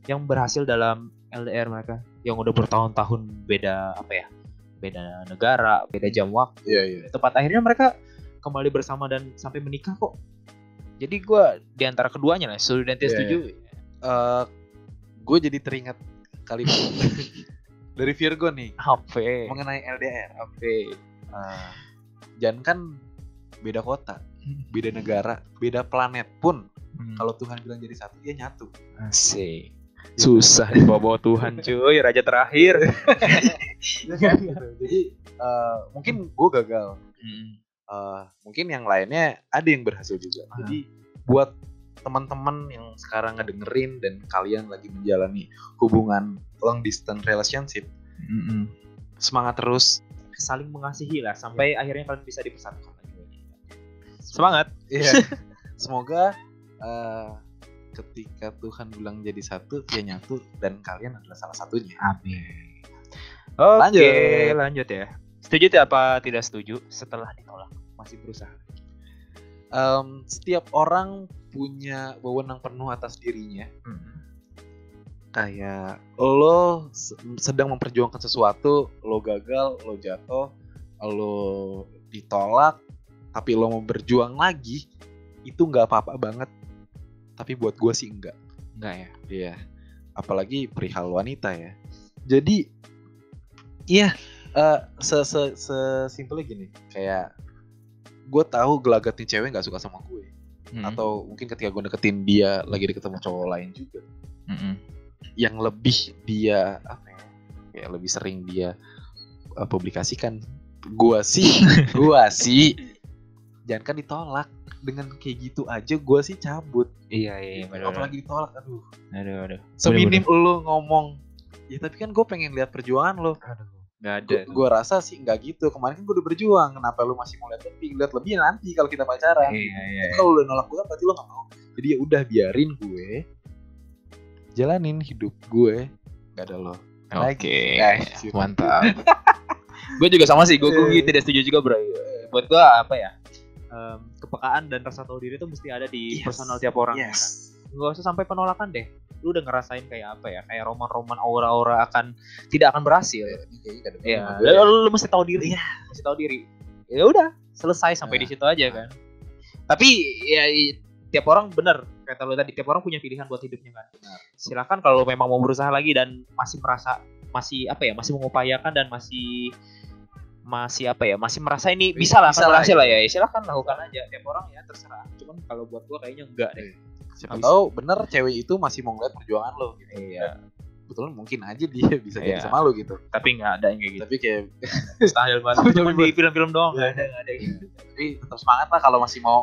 yang berhasil dalam LDR mereka. Yang udah bertahun-tahun beda apa ya beda negara beda jam waktu. Iya iya. Tepat akhirnya mereka kembali bersama dan sampai menikah kok. Jadi gue di antara keduanya lah setuju dan tidak Iya, setuju. Eh, gue jadi teringat kalimat dari Virgo nih. HP mengenai LDR HP Eh, jangan kan beda kota beda negara beda planet pun. Kalau Tuhan bilang jadi satu dia nyatu. Asik. Susah dibawa Tuhan cuy raja terakhir. Gitu. jadi eh, mungkin gue gagal. Eh, mungkin yang lainnya ada yang berhasil juga. Ah. jadi buat teman-teman yang sekarang ngedengerin dan kalian lagi menjalani hubungan long distance relationship semangat terus. Saling mengasihi lah sampai akhirnya kalian bisa dipersatukan lagi. Semangat. Iya. Semoga eh, ketika Tuhan bilang jadi satu, ya nyatu dan kalian adalah salah satunya. amin. Oke Lanjut. lanjut ya. Setuju tidak apa tidak setuju setelah ditolak? Masih berusaha. Em, setiap orang punya wewenang penuh atas dirinya. Kayak lo se- sedang memperjuangkan sesuatu, lo gagal, lo jatuh, lo ditolak, tapi lo mau berjuang lagi, itu nggak apa-apa banget. Tapi buat gue sih enggak. enggak ya Iya. Apalagi perihal wanita ya. Jadi iya eh se se sesimpelnya gini, kayak gue tahu gelagatnya cewek nggak suka sama gue atau mungkin ketika gue deketin dia lagi deket sama cowok lain juga. Yang lebih dia apa ya kayak lebih sering dia eh, publikasikan. Gue sih gue sih jangan kan ditolak dengan kayak gitu aja gue sih cabut. Iya iya benar apalagi ditolak aduh. Aduh aduh. Seminim lu ngomong. Ya tapi kan gue pengen lihat perjuangan lo aduh nggak ada gue rasa sih nggak gitu kemarin kan gue udah berjuang kenapa lu masih mau lihat lebih lihat lebih nanti kalau kita pacaran iya iya Tapi kalau udah nolak gue kan berarti lo gak mau jadi ya udah biarin gue jalanin hidup gue gak ada lo Oke, Anjir. mantap. gue juga sama sih, gue Iya. tidak setuju juga bro. Buat gue apa ya? em, kepekaan dan rasa tahu diri itu mesti ada di Yes. personal tiap orang. yes Gak usah sampai penolakan deh. Lu udah ngerasain kayak apa ya? Kayak roman-roman aura-aura akan tidak akan berhasil. ada Iya, sama gue ya. lu, lu mesti tahu diri. Mesti tahu diri. Ya udah, selesai sampai Nah. di situ aja kan. Tapi ya tiap orang bener kata lu tadi tiap orang punya pilihan buat hidupnya kan. Silakan kalau memang mau berusaha lagi dan masih merasa masih apa ya masih mengupayakan dan masih masih apa ya masih merasa ini bisa lah Bisa akan lah, berhasil lah iya. ya silakan lakukan aja tiap orang ya terserah cuman kalau buat gua kayaknya enggak deh siapa tahu bener cewek itu masih mau ngeliat perjuangan lo gitu. iya. Betul mungkin aja dia bisa jadi Iya. sama lo gitu. Tapi nggak ada yang kayak gitu. Tapi kayak mustahil banget. Cuma di banget. film-film doang. Iya. nggak ada nggak ada tapi tetap semangat lah kalau masih mau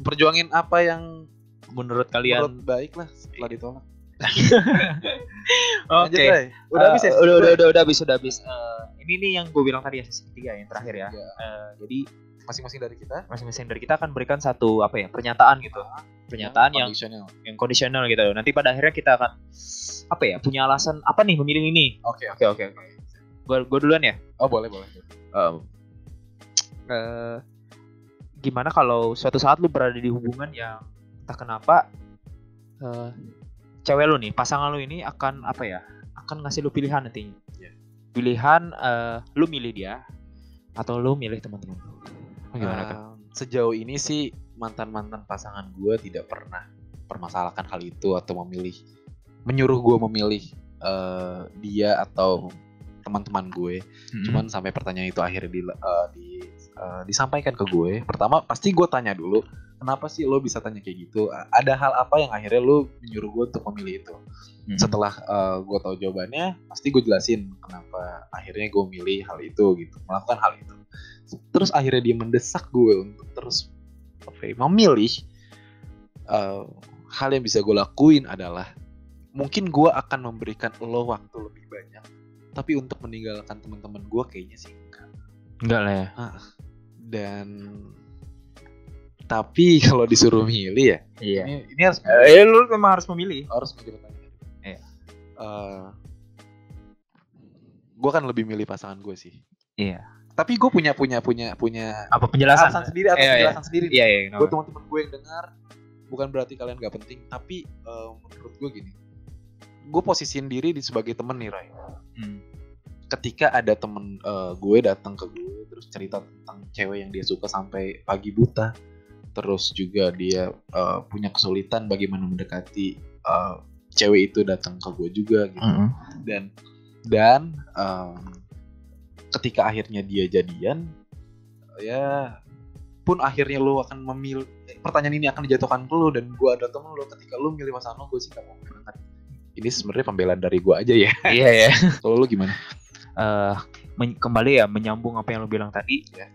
perjuangin apa yang menurut kalian? menurut baik lah setelah ditolak. Oke. Bray. udah Eh, habis ya? udah udah udah udah habis udah habis. Eh, ini nih yang gue bilang tadi ya sesi ketiga yang terakhir ya. Eh, jadi masing-masing dari kita masing-masing dari kita akan berikan satu apa ya pernyataan gitu pernyataan yang conditional. yang kondisional gitu nanti pada akhirnya kita akan apa ya punya alasan apa nih memilih ini Oke, oke. oke gue gue duluan ya Oh, boleh, boleh. Em, eh, gimana kalau suatu saat lu berada di hubungan yang entah kenapa eh, cewek lu nih pasangan lu ini akan apa ya akan ngasih lu pilihan nantinya. Pilihan eh, lu milih dia atau lu milih teman-teman lu gimana kan Um, sejauh ini sih mantan-mantan pasangan gue tidak pernah permasalahkan hal itu atau memilih menyuruh gue memilih eh, dia atau teman-teman gue. Cuman sampai pertanyaan itu akhirnya di, eh, di- eh, disampaikan ke gue. Pertama pasti gue tanya dulu, kenapa sih lo bisa tanya kayak gitu? Ada hal apa yang akhirnya lo menyuruh gue untuk memilih itu? Hmm. Setelah eh, gue tahu jawabannya, pasti gue jelasin kenapa akhirnya gue milih hal itu gitu, melakukan hal itu. Terus akhirnya dia mendesak gue untuk terus apa ya, memilih eh, hal yang bisa gue lakuin adalah mungkin gue akan memberikan lo waktu lebih banyak, tapi untuk meninggalkan teman-teman gue kayaknya sih enggak. enggak lah ya Dan tapi kalau disuruh milih ya, iya ini, ini harus eh lu memang harus memilih harus mikir pertanyaan. Iya. gue kan lebih milih pasangan gue sih. iya Tapi gue punya punya punya punya apa penjelasan alasan sendiri atau Iya, iya. penjelasan sendiri. iya iya Buat teman-teman gue yang dengar, bukan berarti kalian gak penting, tapi eh, menurut gue gini, gue posisiin diri di sebagai temen nih Ray. Hmm. Ketika ada temen eh, gue datang ke gue terus cerita tentang cewek yang dia suka sampai pagi buta, terus juga dia eh, punya kesulitan bagaimana mendekati eh, cewek itu datang ke gue juga gitu. Mm-mm. dan dan em, ketika akhirnya dia jadian ya pun akhirnya lo akan memilih pertanyaan ini akan dijatuhkan ke lo dan gua ada temen lo ketika lo milih pasangan lo gue sih gak mau banget ini sebenarnya pembelaan dari gua aja ya. Iya ya kalau lo gimana? Eh men- kembali ya menyambung apa yang lo bilang tadi. Ya.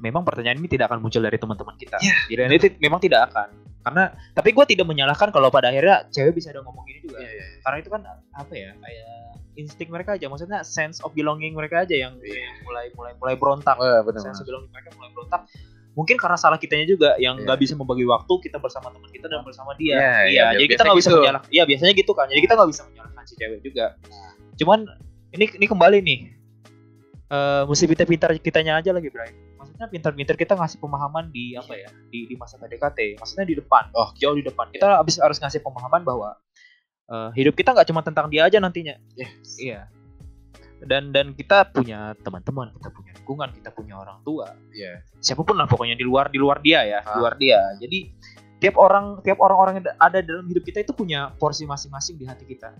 Memang pertanyaan ini tidak akan muncul dari teman-teman kita. Ya. Jadi ini memang tidak akan. Karena tapi gue tidak menyalahkan kalau pada akhirnya cewek bisa ada ngomong ini juga. Karena itu kan apa ya kayak insting mereka aja. Maksudnya sense of belonging mereka aja yang Iya. yang mulai mulai mulai berontak. Oh, benar sense of belonging mereka mulai berontak. Mungkin karena salah kitanya juga yang Iya. nggak bisa membagi waktu kita bersama teman kita dan bersama dia. Iya, iya iya, jadi kita nggak bisa gitu. menyalahkan. Iya biasanya gitu kan. Jadi kita nggak bisa menyalahkan si cewek juga. Cuman ini ini kembali nih. Eh mesti pintar-pintar kitanya aja lagi Bray maksudnya pintar-pintar kita ngasih pemahaman di apa ya di, di masa PDKT maksudnya di depan Oh. jauh di depan kita habis harus ngasih pemahaman bahwa eh, hidup kita nggak cuma tentang dia aja nantinya Yes. iya dan dan kita punya teman-teman kita punya lingkungan kita punya orang tua Iya. siapa pun lah pokoknya di luar di luar dia ya di Ah. luar dia jadi tiap orang tiap orang-orang yang ada dalam hidup kita itu punya porsi masing-masing di hati kita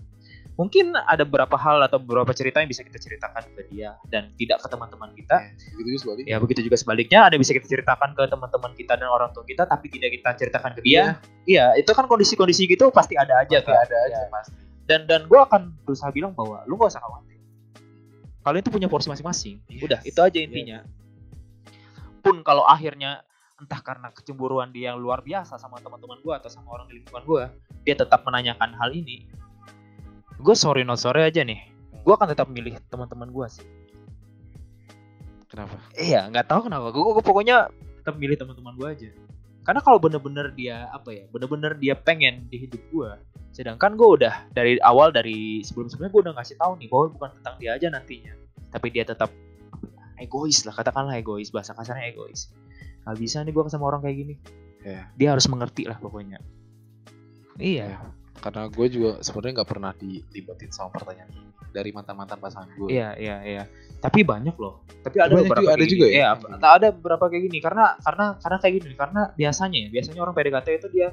mungkin ada beberapa hal atau beberapa cerita yang bisa kita ceritakan ke dia dan tidak ke teman-teman kita. Begitu juga sebaliknya. Ya begitu juga sebaliknya. Ada yang bisa kita ceritakan ke teman-teman kita dan orang tua kita tapi tidak kita ceritakan ke dia. Iya. Itu kan kondisi-kondisi gitu pasti ada aja Pasti kan. ada aja Iya. pasti. Dan dan gue akan berusaha bilang bahwa lu gak usah khawatir. Kalian itu punya porsi masing-masing. Yes. udah itu aja intinya. Pun kalau akhirnya entah karena kecemburuan dia yang luar biasa sama teman-teman gue atau sama orang di lingkungan gue dia tetap menanyakan hal ini gue sorry not sorry aja nih. Gue akan tetap milih teman-teman gue sih. Kenapa? Iya nggak tahu kenapa. Gue pokoknya tetap milih teman-teman gue aja. Karena kalau bener-bener dia apa ya bener-bener dia pengen di hidup gue sedangkan gue udah dari awal dari sebelum-sebelumnya gue udah ngasih tahu nih bahwa bukan tentang dia aja nantinya. Tapi dia tetap ya, egois lah katakanlah egois bahasa kasarnya egois. Nggak bisa nih gue sama orang kayak gini. Ya dia harus mengerti lah pokoknya. Iya karena gue juga sebenarnya nggak pernah dilibatin sama pertanyaan ini dari mantan mantan pasangan gue Iya iya iya. Tapi banyak loh. Tapi ada Banyak beberapa juga- ada gini. juga ya? Iya, tak ada beberapa kayak gini karena karena karena kayak gini karena biasanya ya, biasanya orang PDKT itu dia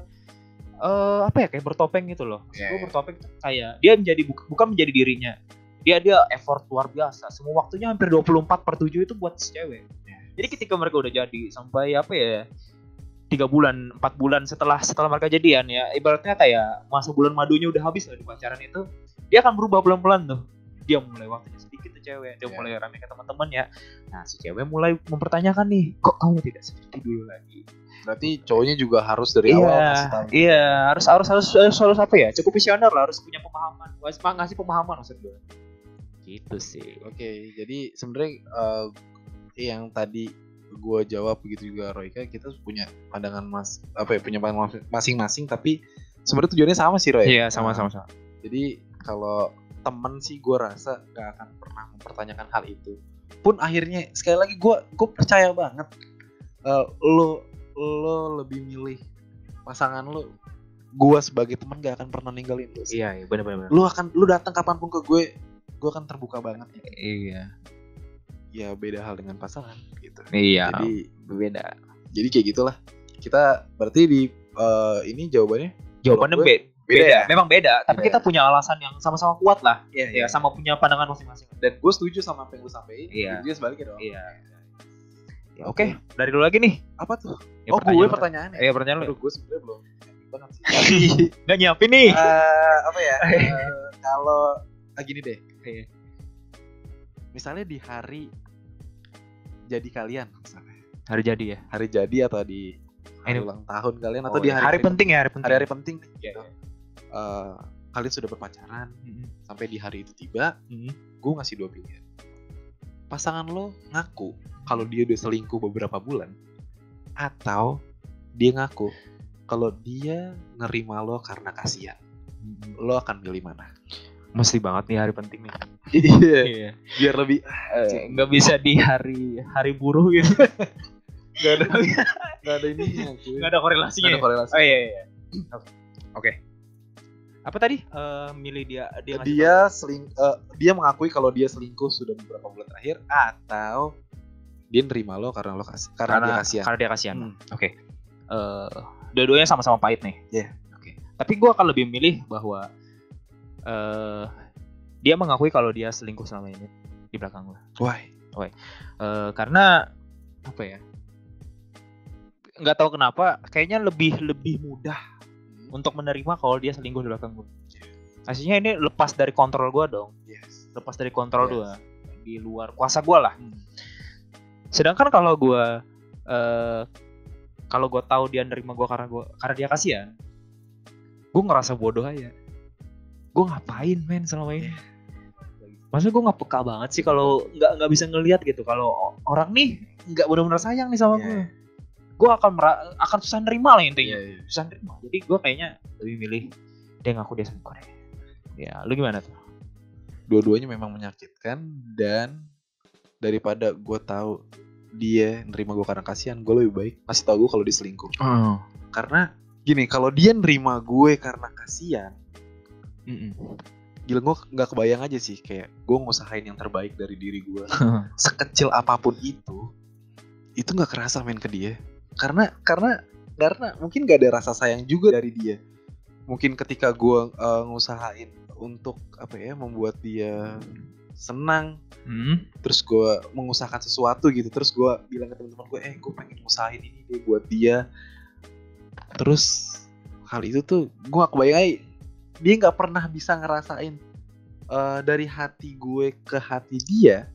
eh apa ya kayak bertopeng gitu loh. Iya, Gue iya. bertopeng kayak dia menjadi bu- bukan menjadi dirinya. Dia dia effort luar biasa. Semua waktunya hampir 24 per 7 itu buat si cewek. Iya. Jadi ketika mereka udah jadi sampai apa ya tiga bulan, empat bulan setelah setelah mereka jadian ya, ibaratnya kayak masa bulan madunya udah habis lah di pacaran itu, dia akan berubah pelan-pelan tuh. Dia mulai waktunya sedikit tuh cewek, dia Iya. mulai rame ke teman-teman ya. Nah si cewek mulai mempertanyakan nih, kok kamu tidak seperti dulu lagi? berarti cowoknya juga harus dari awal Iya, kasih tahu iya harus harus harus harus, harus apa ya? Cukup visioner lah, harus punya pemahaman, harus ngasih pemahaman maksud gue. Gitu sih. Oke, jadi sebenarnya eh, yang tadi gue jawab begitu juga Roy kan kita punya pandangan mas apa ya punya pandangan masing-masing tapi sebenarnya tujuannya sama sih Roy Iya, sama sama sama. jadi kalau temen sih gue rasa gak akan pernah mempertanyakan hal itu pun akhirnya sekali lagi gue gue percaya banget eh, lo lo lebih milih pasangan lo gue sebagai teman gak akan pernah ninggalin lo sih. Iya, iya benar benar. lu akan lu datang kapan pun ke gue gue akan terbuka banget Iya. Ya beda hal dengan pasangan gitu Iya. jadi beda. jadi kayak gitulah kita berarti di eh, ini jawabannya Jawabannya gue, be- beda beda, ya? Memang beda, tapi Beda kita punya alasan yang sama-sama kuat lah. Iya, Ya, sama punya pandangan masing-masing. dan gue setuju sama apa yang lu sampein Iya. dia sebaliknya dong Iya. Ya, Oke, dari dulu lagi nih. apa tuh Ya, oh gue pertanyaan lu. pertanyaannya Iya, pertanyaan lu. Gue sebenarnya belum nyiapin banget sih Gak nyiapin nih. Eh, apa ya eh, kalau ah, gini deh Iya. misalnya di hari jadi kalian misalnya Hari jadi ya. hari jadi atau di hari Ini- ulang tahun kalian atau Oh, di iya. hari, hari penting ya, hari penting. hari-hari penting Iya, gitu. Eh, kalian sudah berpacaran Mm-mm. sampai di hari itu tiba Mm-mm. gue ngasih dua pilihan pasangan lo ngaku kalau dia udah selingkuh beberapa bulan atau dia ngaku kalau dia nerima lo karena kasihan lo akan pilih mana Mesti banget nih hari penting nih. iya Iya. biar lebih Eh, nggak bisa di hari hari buruh gitu. nggak ada nggak ada ini Nggak ada korelasinya. ada ya? korelasi Oh iya iya. iya. Oke. Apa tadi? Eh, milih dia dia dia seling eh, dia mengakui kalau dia selingkuh sudah beberapa bulan terakhir atau dia nerima lo karena lo kasih karena, karena dia kasihan karena dia kasihan. Hmm. Oke. Eh, dua-duanya sama-sama pahit nih. Iya. Oke. Tapi gua akan lebih milih bahwa eh dia mengakui kalau dia selingkuh selama ini di belakang gua. why Eh, karena apa ya? Nggak tahu kenapa, kayaknya lebih lebih mudah untuk menerima kalau dia selingkuh di belakang gua. Aslinya ini lepas dari kontrol gua dong, yes lepas dari kontrol Yes. gua, di luar kuasa gua lah. Sedangkan kalau gua eh kalau gua tahu dia nerima gua karena gua karena dia kasihan, gua ngerasa bodoh aja. Gua ngapain men selama ini? Maksudnya gua nggak peka banget sih kalau nggak nggak bisa ngelihat gitu kalau orang nih nggak benar-benar sayang nih sama Iya. gua. Gua akan mera- akan susah nerima lah intinya. Iya, iya. Susah nerima. Jadi gua kayaknya lebih milih dia ngaku dia selingkuh deh. Ya, lu gimana tuh? dua-duanya memang menyakitkan dan daripada gue tahu dia nerima gue karena kasihan gue lebih baik kasih tau gue kalau dia selingkuh karena gini kalau dia nerima gue karena kasihan gila gue nggak kebayang aja sih kayak gue ngusahain yang terbaik dari diri gue sekecil apa pun itu itu nggak kerasa main ke dia. Karena karena karena mungkin gak ada rasa sayang juga dari dia. Mungkin ketika gue eh, ngusahain untuk apa ya membuat dia senang Hmm. terus gue mengusahakan sesuatu gitu terus gue bilang ke teman-teman gue eh gue pengen ngusahain ini deh buat dia. Terus hal itu tuh gue gak kebayang aja dia nggak pernah bisa ngerasain eh, dari hati gue ke hati dia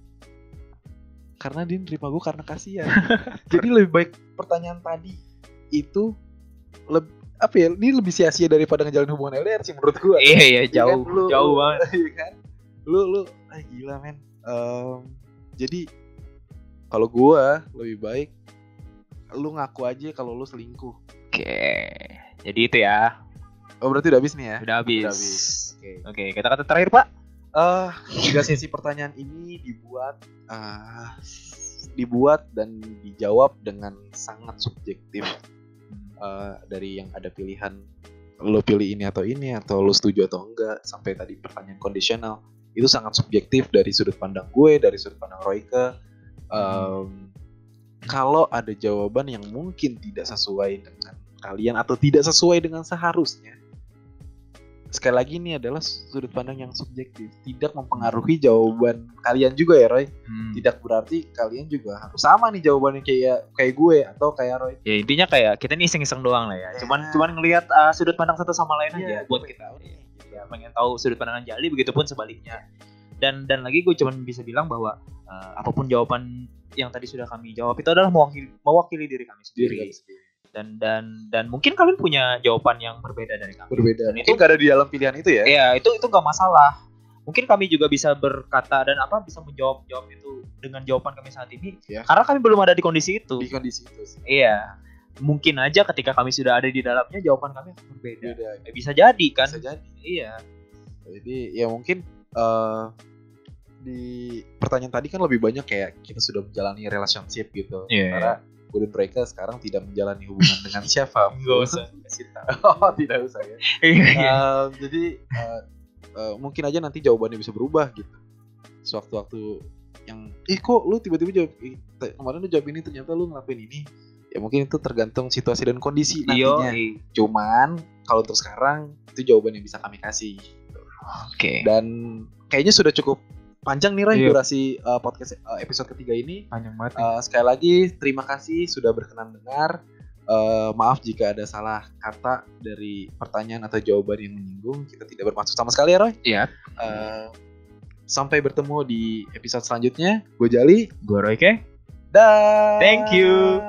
karena dia nerima gue karena kasihan jadi lebih baik pertanyaan tadi itu lebih apa ya ini lebih sia-sia daripada ngejalin hubungan LDR sih menurut gue Iya iya Iya kan? jauh Lu- jauh banget. Iya kan? Lu lu ah gila men. Em, jadi kalau gua lebih baik lu ngaku aja kalau lu selingkuh. Oke. Jadi itu ya. Oh berarti udah habis nih ya? Udah habis. Udah habis. Oke. Oke, kata-kata terakhir, Pak. Eh, tiga sesi pertanyaan ini dibuat eh, dibuat dan dijawab dengan sangat subjektif Eh, dari yang ada pilihan lo pilih ini atau ini atau lo setuju atau enggak sampai tadi pertanyaan kondisional itu sangat subjektif dari sudut pandang gue dari sudut pandang Royke Em, kalau ada jawaban yang mungkin tidak sesuai dengan kalian atau tidak sesuai dengan seharusnya sekali lagi ini adalah sudut pandang yang subjektif tidak mempengaruhi jawaban kalian juga ya Roy Hmm. tidak berarti kalian juga harus sama nih jawabannya kayak kayak gue atau kayak Roy Ya intinya kayak kita nih iseng-iseng doang lah ya. Cuman Ya. cuman ngelihat uh, sudut pandang satu sama lain aja Iya, buat kita. nih. Ya, pengen tahu sudut pandangan Jali begitupun sebaliknya. Dan dan lagi gue cuman bisa bilang bahwa uh, apa pun jawaban yang tadi sudah kami jawab itu adalah mewakili mewakili diri kami Diri sendiri. kalian sendiri. Dan dan dan mungkin kalian punya jawaban yang berbeda dari kami. berbeda. Dan mungkin gak ada di dalam pilihan itu ya? Iya, itu itu gak masalah. mungkin kami juga bisa berkata dan apa bisa menjawab jawab itu dengan jawaban kami saat ini. Ya. karena kami belum ada di kondisi itu. Di kondisi itu sih. Iya. Mungkin aja ketika kami sudah ada di dalamnya jawaban kami akan berbeda. Beda. Eh, bisa jadi kan? Bisa jadi. Iya. Jadi ya mungkin eh di pertanyaan tadi kan lebih banyak kayak kita sudah menjalani relationship gitu. Iya, karena Golden Breaker sekarang tidak menjalani hubungan dengan siapa Nggak usah kasih tahu. oh tidak usah ya. Eh, jadi eh, eh, mungkin aja nanti jawabannya bisa berubah gitu sewaktu-waktu yang ih kok lu tiba-tiba jawab kemarin lu jawab ini ternyata lu ngelakuin ini ya mungkin itu tergantung situasi dan kondisi nantinya iya. cuman kalau untuk sekarang itu jawaban yang bisa kami kasih Oke. dan kayaknya sudah cukup panjang nih Ray Iya. durasi uh, podcast uh, episode ketiga ini Panjang banget. Uh, sekali lagi terima kasih sudah berkenan dengar Uh, maaf jika ada salah kata dari pertanyaan atau jawaban yang menyinggung kita tidak bermaksud sama sekali ya Roy Iya. Uh, sampai bertemu di episode selanjutnya gue Jali Gue Royke. dah Thank you.